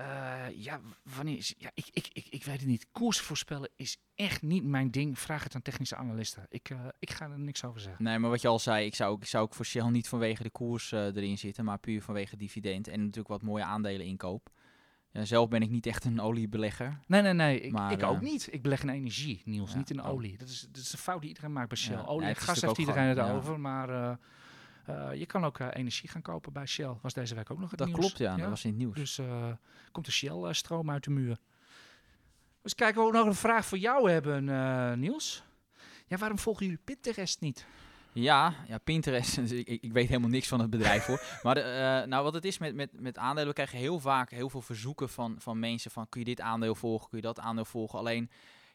Uh, ja, wanneer is, ja ik, ik, ik, ik weet het niet. Koers voorspellen is echt niet mijn ding. Vraag het aan technische analisten. Ik, uh, ik ga er niks over zeggen. Nee, maar wat je al zei, ik zou, ik zou ook voor Shell niet vanwege de koers uh, erin zitten, maar puur vanwege dividend en natuurlijk wat mooie aandelen inkoop. Ja, zelf ben ik niet echt een oliebelegger. Nee, nee, nee. Ik, maar, ik ook niet. Ik beleg in energie, Niels, ja, niet in olie. Oh. Dat, is, dat is een fout die iedereen maakt bij Shell. Ja, olie en gas heeft iedereen het over, maar... Uh, je kan ook uh, energie gaan kopen bij Shell. Was deze week ook nog het dat nieuws. klopt, ja, ja. Dat was in het nieuws. Dus uh, komt de Shell-stroom uit de muur. Dus kijken we ook nog een vraag voor jou hebben, Niels. Ja, waarom volgen jullie Pinterest niet? Ja, ja Pinterest, ik, ik weet helemaal niks van het bedrijf hoor. Maar de, nou, wat het is met, met, met aandelen, we krijgen heel vaak heel veel verzoeken van, van mensen van kun je dit aandeel volgen, kun je dat aandeel volgen. Alleen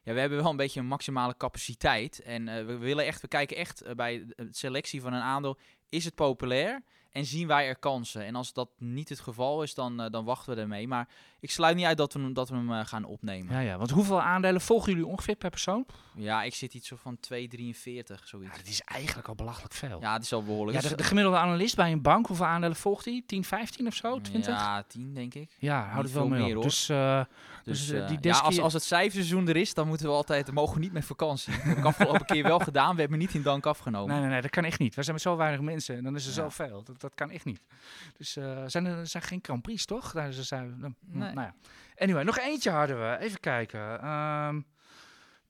ja, we hebben wel een beetje een maximale capaciteit. En uh, we willen echt, we kijken echt uh, bij de selectie van een aandeel. Is het populair? En zien wij er kansen? En als dat niet het geval is, dan, eh, dan wachten we ermee. Maar ik sluit niet uit dat we hem, dat we hem eh, gaan opnemen. Ja, ja, want hoeveel aandelen volgen jullie ongeveer per persoon? Ja, ik zit iets zo van 2,43, zoiets. Ja, dat is eigenlijk al belachelijk veel. Ja, het is al behoorlijk. Ja, Dus, de, de gemiddelde analist bij een bank, hoeveel aandelen volgt hij? 10, 15 of zo? 20? Ja, Ja, 10 denk ik. houd het wel meer, op. hoor. Dus, eh, Dus, Dus, eh, eh, die ja, als, als het cijferseizoen er is, dan moeten we altijd, mogen niet met vakantie. Dat heb ik afgelopen keer wel gedaan. We hebben niet in dank afgenomen. nee, nee, nee, dat kan echt niet. We zijn met zo weinig mensen en dan is er Ja. zoveel. Dat, dat kan echt niet. Dus eh zijn er zijn geen Grand Prix, toch? Daar zijn, Nee. Nou ja. Anyway, nog eentje hadden we. Even kijken. Ehm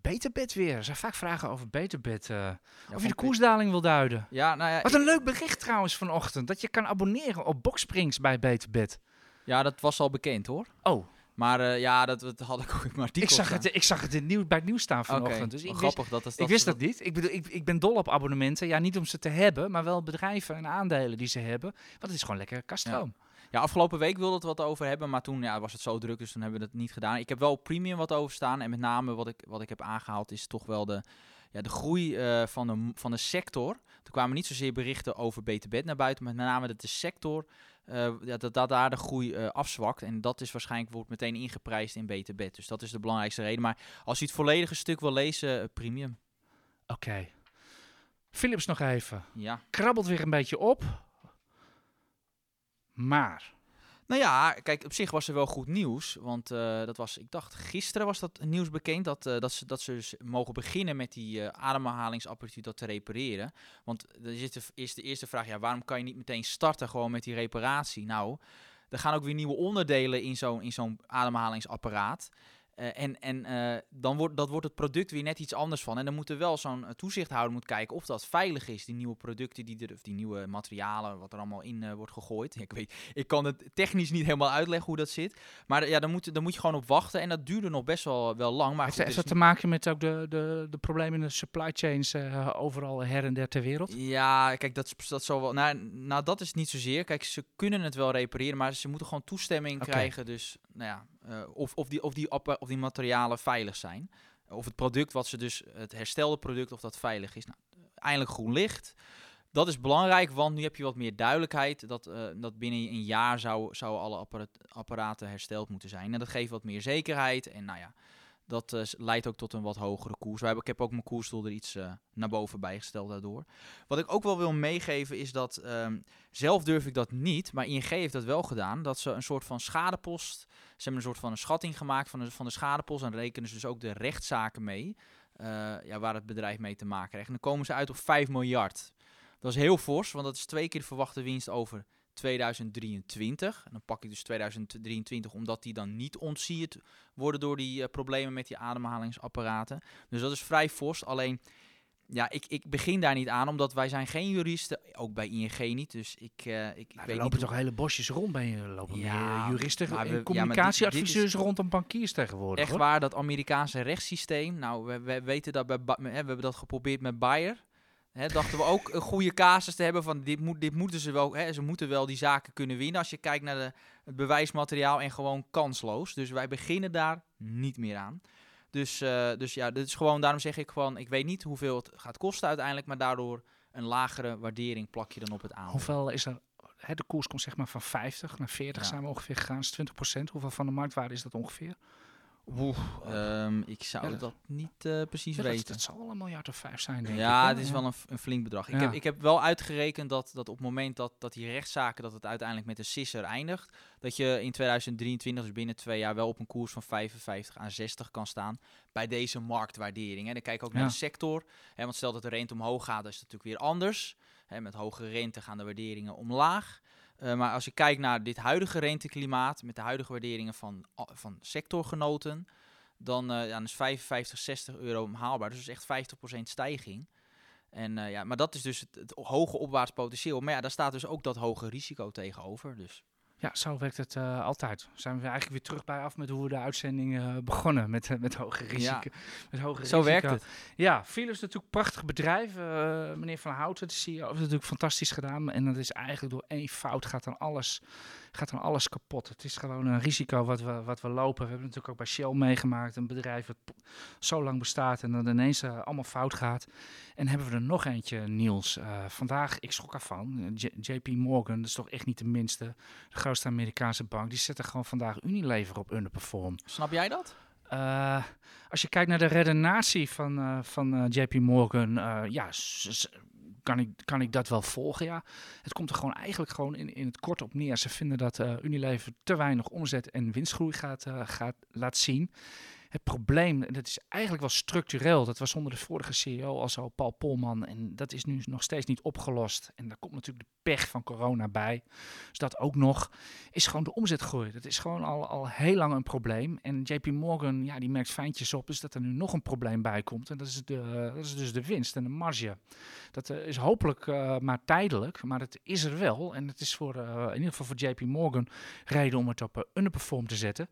Beterbed weer. Er zijn vaak vragen over Beterbed. Ja, of je de koersdaling wil duiden. Ja, nou ja, Wat een leuk bericht trouwens vanochtend. Dat je kan abonneren op Boxsprings bij Beterbed. ja, dat was al bekend hoor. Oh, Maar eh, ja, dat, dat had ik ook in mijn artikel ik zag, staan. het, ik zag het in nieuw, bij het nieuws staan vanochtend. Dus ik wel wist, grappig dat, dat, ik wist dat niet. Ik, bedoel, ik, ik ben dol op abonnementen. Ja, niet om ze te hebben, maar wel bedrijven en aandelen die ze hebben. Want het is gewoon lekker kaststroom. Ja, afgelopen week wilde het wat over hebben, maar toen ja, was het zo druk, dus toen hebben we dat niet gedaan. Ik heb wel premium wat over staan en met name wat ik, wat ik heb aangehaald is toch wel de, ja, de groei eh, van, de, van de sector. Er kwamen niet zozeer berichten over beter bed naar buiten, maar met name dat de sector, eh, ja, dat, dat daar de groei eh, afzwakt. En dat is waarschijnlijk, wordt meteen ingeprijsd in beter bed. Dus dat is de belangrijkste reden. Maar als je het volledige stuk wil lezen, premium. Oké. Philips nog even. Ja. Krabbelt weer een beetje op. Maar. Nou ja, kijk, op zich was er wel goed nieuws. Want eh, dat was, ik dacht, gisteren was dat nieuws bekend. Dat, eh, dat, ze, dat ze dus mogen beginnen met die eh, ademhalingsapparatuur dat te repareren. Want dan is de, is de eerste vraag, ja, waarom kan je niet meteen starten gewoon met die reparatie? Nou, er gaan ook weer nieuwe onderdelen in zo'n in zo'n ademhalingsapparaat. Eh, en en eh, dan wordt, dat wordt het product weer net iets anders van. En dan moet er wel zo'n eh, toezichthouder moet kijken of dat veilig is. Die nieuwe producten, die, er, of die nieuwe materialen, wat er allemaal in wordt gegooid. Ik weet, ik kan het technisch niet helemaal uitleggen hoe dat zit. Maar ja, dan moet, dan moet je gewoon op wachten. En dat duurde nog best wel, wel lang. Maar heeft, goed, heeft er dat te maken met ook de, de, de problemen in de supply chains overal her en der ter wereld? Ja, kijk, dat, is- dat zal wel. Nou, nou, dat is niet zozeer. Kijk, ze kunnen het wel repareren, maar ze moeten gewoon toestemming krijgen. Dus, nou ja, of, of, die, of, die, of die materialen veilig zijn. Of het product wat ze dus, het herstelde product, of dat veilig is. Nou, eindelijk groen licht. Dat is belangrijk, want nu heb je wat meer duidelijkheid dat, eh, dat binnen een jaar zou, zou alle appara- apparaten hersteld moeten zijn. En dat geeft wat meer zekerheid. En nou ja, dat eh, leidt ook tot een wat hogere koers. Ik heb ook mijn koersdoel er iets eh, naar boven bijgesteld daardoor. Wat ik ook wel wil meegeven is dat, ehm, zelf durf ik dat niet, maar ING heeft dat wel gedaan, dat ze een soort van schadepost, ze hebben een soort van een schatting gemaakt van de, van de schadepost en rekenen ze dus ook de rechtszaken mee, eh, ja, waar het bedrijf mee te maken krijgt. En dan komen ze uit op 5 miljard. Dat is heel fors, want dat is twee keer de verwachte winst over 2023. En dan pak ik dus 2023 omdat die dan niet ontsierd worden door die eh, problemen met die ademhalingsapparaten. Dus dat is vrij fors. Alleen, ja, ik, ik begin daar niet aan, omdat wij zijn geen juristen, ook bij ING niet. Dus ik, eh, ik, ik Nou, weet lopen niet toch hele bosjes rond bij je. Lopen Ja, meer juristen maar we- ja, dit- communicatieadviseurs dit rondom bankiers tegenwoordig. Echt hoor. waar, dat Amerikaanse rechtssysteem. Nou, we, we weten dat bij, we hebben dat geprobeerd met Bayer. Dachten we ook een goede casus te hebben van dit, moet, dit moeten ze wel, ze moeten wel die zaken kunnen winnen. Als je kijkt naar de, het bewijsmateriaal en gewoon kansloos. Dus wij beginnen daar niet meer aan. Dus, eh, dus ja, dit is gewoon, daarom zeg ik gewoon, ik weet niet hoeveel het gaat kosten uiteindelijk, maar daardoor een lagere waardering plak je dan op het aandeel. Hoeveel is er? De koers komt zeg maar van 50 naar 40 Ja. zijn we ongeveer gegaan. Is 20% Hoeveel van de marktwaarde is dat ongeveer? Oeh, Ehm, ik zou Ja, dat- niet eh, precies ja, weten. dat zal wel een miljard of vijf zijn, denk. Ja, het is wel een, een flink bedrag. Ik, heb, ik heb wel uitgerekend dat, dat op het moment dat, dat die rechtszaken, dat het uiteindelijk met een sisser eindigt, dat je in 2023, dus binnen twee jaar, wel op een koers van 55 aan 60 kan staan bij deze marktwaardering. En dan kijk ik ook naar de sector, hè, want stel dat de rente omhoog gaat, dan is het natuurlijk weer anders. Hè, met hogere rente gaan de waarderingen omlaag. Eh, maar als je kijkt naar dit huidige renteklimaat, met de huidige waarderingen van, van sectorgenoten, dan, eh, is 55, 60 euro haalbaar. Dus echt 50% stijging. En, eh, ja, maar dat is dus het, het hoge opwaarts potentieel. Maar ja, daar staat dus ook dat hoge risico tegenover. Dus Ja, zo werkt het uh, altijd. Zijn we eigenlijk weer terug bij af met hoe we de uitzending uh, begonnen. Met, uh, met hoge risico. Ja. Met hoge zo werkt het. Ja, Philips natuurlijk een prachtig bedrijf. meneer Van Houten, de CEO, heeft natuurlijk fantastisch gedaan. En dat is eigenlijk door één fout gaat dan alles gaat dan alles kapot. Het is gewoon een risico wat we, wat we lopen. We hebben natuurlijk ook bij Shell meegemaakt. Een bedrijf dat zo lang bestaat en dan ineens allemaal fout gaat. En hebben we er nog eentje, Niels. Vandaag, ik schrok ervan. J JP Morgan, dat is toch echt niet de minste. De grootste Amerikaanse bank. Die zetten gewoon vandaag Unilever op underperform. Snap jij dat? Uh, als je kijkt naar de redenatie van, uh, van JP Morgan, ja, kan ik, kan ik dat wel volgen, ja. Het komt er gewoon eigenlijk gewoon in, in het kort op neer. Ze vinden dat Unilever te weinig omzet en winstgroei gaat, gaat laat zien. Het probleem, dat is eigenlijk wel structureel, dat was onder de vorige CEO al zo, Paul Polman, en dat is nu nog steeds niet opgelost. En daar komt natuurlijk de pech van corona bij. Dus dat ook nog, is gewoon de omzetgroei. Dat is gewoon al, al heel lang een probleem. En JP Morgan, ja, die merkt fijntjes op, dus dat er nu nog een probleem bij komt. En dat is, de, dus de winst en de marge. Dat uh, is hopelijk uh, maar tijdelijk, maar het is er wel. En het is voor, uh, in ieder geval voor JP Morgan reden om het op underperform te zetten.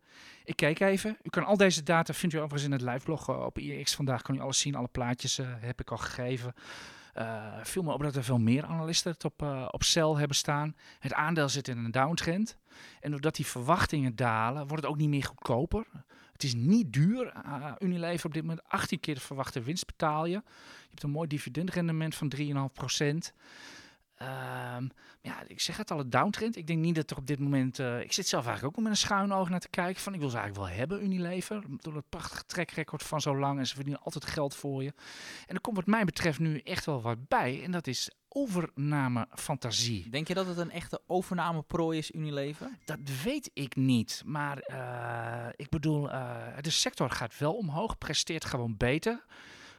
Ik kijk even. U kan al deze data, vindt u overigens in het liveblog op IX vandaag, kan u alles zien. Alle plaatjes heb ik al gegeven. Uh, viel me op dat er veel meer analisten het op, op cel hebben staan. Het aandeel zit in een downtrend. En doordat die verwachtingen dalen, wordt het ook niet meer goedkoper. Het is niet duur. Uh, Unilever op dit moment 18 keer de verwachte winst betaal je. Je hebt een mooi dividendrendement van 3,5 procent. Um, ja, ik zeg het al, het downtrend. Ik denk niet dat er op dit moment... Uh, ik zit zelf eigenlijk ook met een schuin oog naar te kijken. Van, ik wil ze eigenlijk wel hebben, Unilever. Door het prachtige trackrecord van zo lang. En ze verdienen altijd geld voor je. En er komt wat mij betreft nu echt wel wat bij. En dat is overname fantasie. Denk je dat het een echte overnameprooi is, Unilever? Dat weet ik niet. Maar uh, ik bedoel, uh, de sector gaat wel omhoog. Presteert gewoon beter.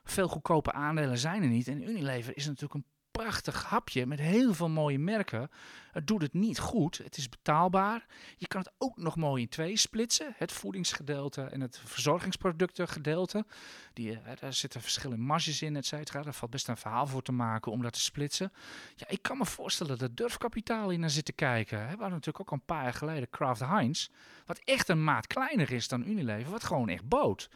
Veel goedkope aandelen zijn er niet. En Unilever is natuurlijk een prachtig hapje met heel veel mooie merken. Het doet het niet goed. Het is betaalbaar. Je kan het ook nog mooi in twee splitsen. Het voedingsgedeelte en het verzorgingsproductengedeelte. Die, hè, daar zitten verschillende marges in, et cetera. Daar valt best een verhaal voor te maken om dat te splitsen. Ja, ik kan me voorstellen dat durfkapitaal in naar zit te kijken. We hadden natuurlijk ook een paar jaar geleden Kraft Heinz. Wat echt een maat kleiner is dan Unilever. Wat gewoon echt boot.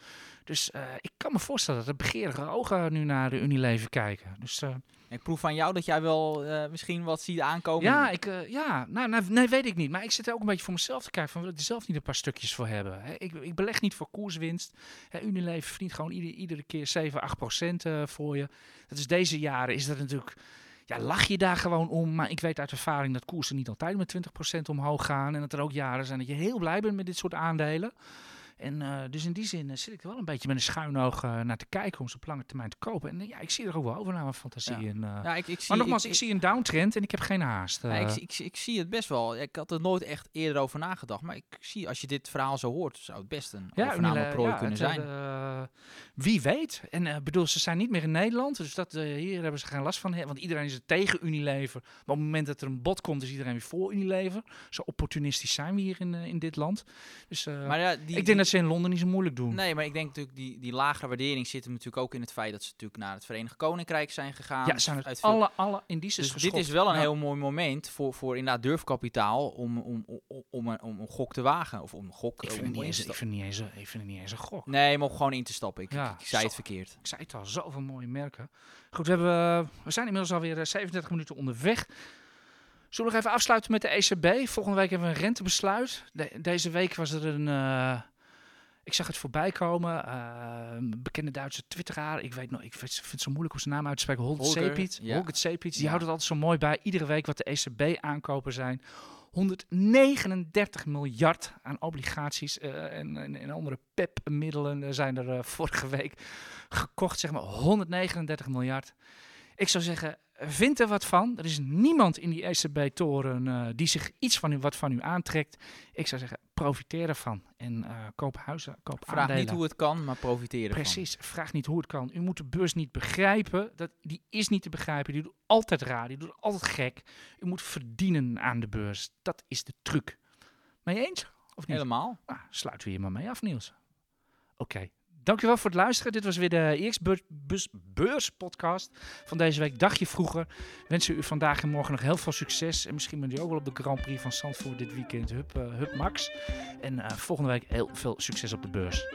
Dus uh, ik kan me voorstellen dat de begeerige ogen nu naar de Unilever kijken. Dus... Uh, ik proef van jou dat jij wel uh, misschien wat ziet aankomen. Ja, ik, ja nou, nou, nee, weet ik niet. Maar ik zit er ook een beetje voor mezelf te kijken. Van, wil ik er zelf niet een paar stukjes voor hebben? Ik, ik beleg niet voor koerswinst. Hè, Unilever verdient gewoon ieder, iedere keer 7, 8 procent voor je. Dat is deze jaren is dat natuurlijk... Ja, lach je daar gewoon om. Maar ik weet uit ervaring dat koersen niet altijd met 20% omhoog gaan. En dat er ook jaren zijn dat je heel blij bent met dit soort aandelen. En uh, dus in die zin uh, zit ik er wel een beetje met een schuin oog uh, naar te kijken om ze op lange termijn te kopen. En ja, ik zie er ook wel overname fantasie ja. in. Ja, ik, ik zie, maar nogmaals, ik, ik, zie een downtrend en ik heb geen haast. Ja, ik, ik, ik, zie het best wel. Ik had er nooit echt eerder over nagedacht. Maar ik zie, als je dit verhaal zo hoort, zou het best een ja, overnameprooi kunnen zijn. wie weet. En bedoel, ze zijn niet meer in Nederland. Dus dat, hier hebben ze geen last van. Want iedereen is er tegen Unilever. Maar op het moment dat er een bod komt, is iedereen weer voor Unilever. Zo opportunistisch zijn we hier in, in dit land. Dus maar ja, die, ik denk dat ze in Londen niet zo moeilijk doen. Nee, maar ik denk natuurlijk die, die lagere waardering zit hem natuurlijk ook in het feit dat ze natuurlijk naar het Verenigd Koninkrijk zijn gegaan. Ja, zijn het alle, alle indices Dus dit is wel een ja. heel mooi moment voor, voor inderdaad durfkapitaal om, om, om, om, een, om een gok te wagen. Of om een gok. Ik vind, om het, niet eens, ik vind, niet eens, ik vind het niet eens een gok. Nee, maar om gewoon in te stappen. Ik, ja, ik, ik zei zo, het verkeerd. Ik zei het al, zoveel mooie merken. Goed, we, hebben, we zijn inmiddels alweer 37 minuten onderweg. Zullen we nog even afsluiten met de ECB? Volgende week hebben we een rentebesluit. De, deze week was er een... Uh, ik zag het voorbij komen. Uh, bekende Duitse twitteraar. Ik weet nog, ik vind, vind het zo moeilijk om zijn naam uit te spreken. Holger Sepit. Ja. Holger Sepit. Die ja. houdt het altijd zo mooi bij. Iedere week wat de ECB aankopen zijn. 139 miljard aan obligaties uh, en, en, en, andere PEP-middelen zijn er uh, vorige week gekocht. Zeg maar 139 miljard. Ik zou zeggen, vind er wat van. Er is niemand in die ECB-toren uh, die zich iets van u, wat van u aantrekt. Ik zou zeggen, profiteer ervan en uh, koop huizen, koop Vraag aandelen. niet hoe het kan, maar profiteer ervan. Precies, vraag niet hoe het kan. U moet de beurs niet begrijpen. Dat, die is niet te begrijpen. Die doet altijd raar, die doet altijd gek. U moet verdienen aan de beurs. Dat is de truc. Je eens? Of niet? Helemaal. Nou, sluiten we hier maar mee af, Niels. Oké, okay. Dankjewel voor het luisteren. Dit was weer de eerste beurs, beurs podcast van deze week. Dagje vroeger. Wensen u vandaag en morgen nog heel veel succes. En misschien bent u ook wel op de Grand Prix van Zandvoort dit weekend. Hup, uh, hup Max. En uh, volgende week heel veel succes op de beurs.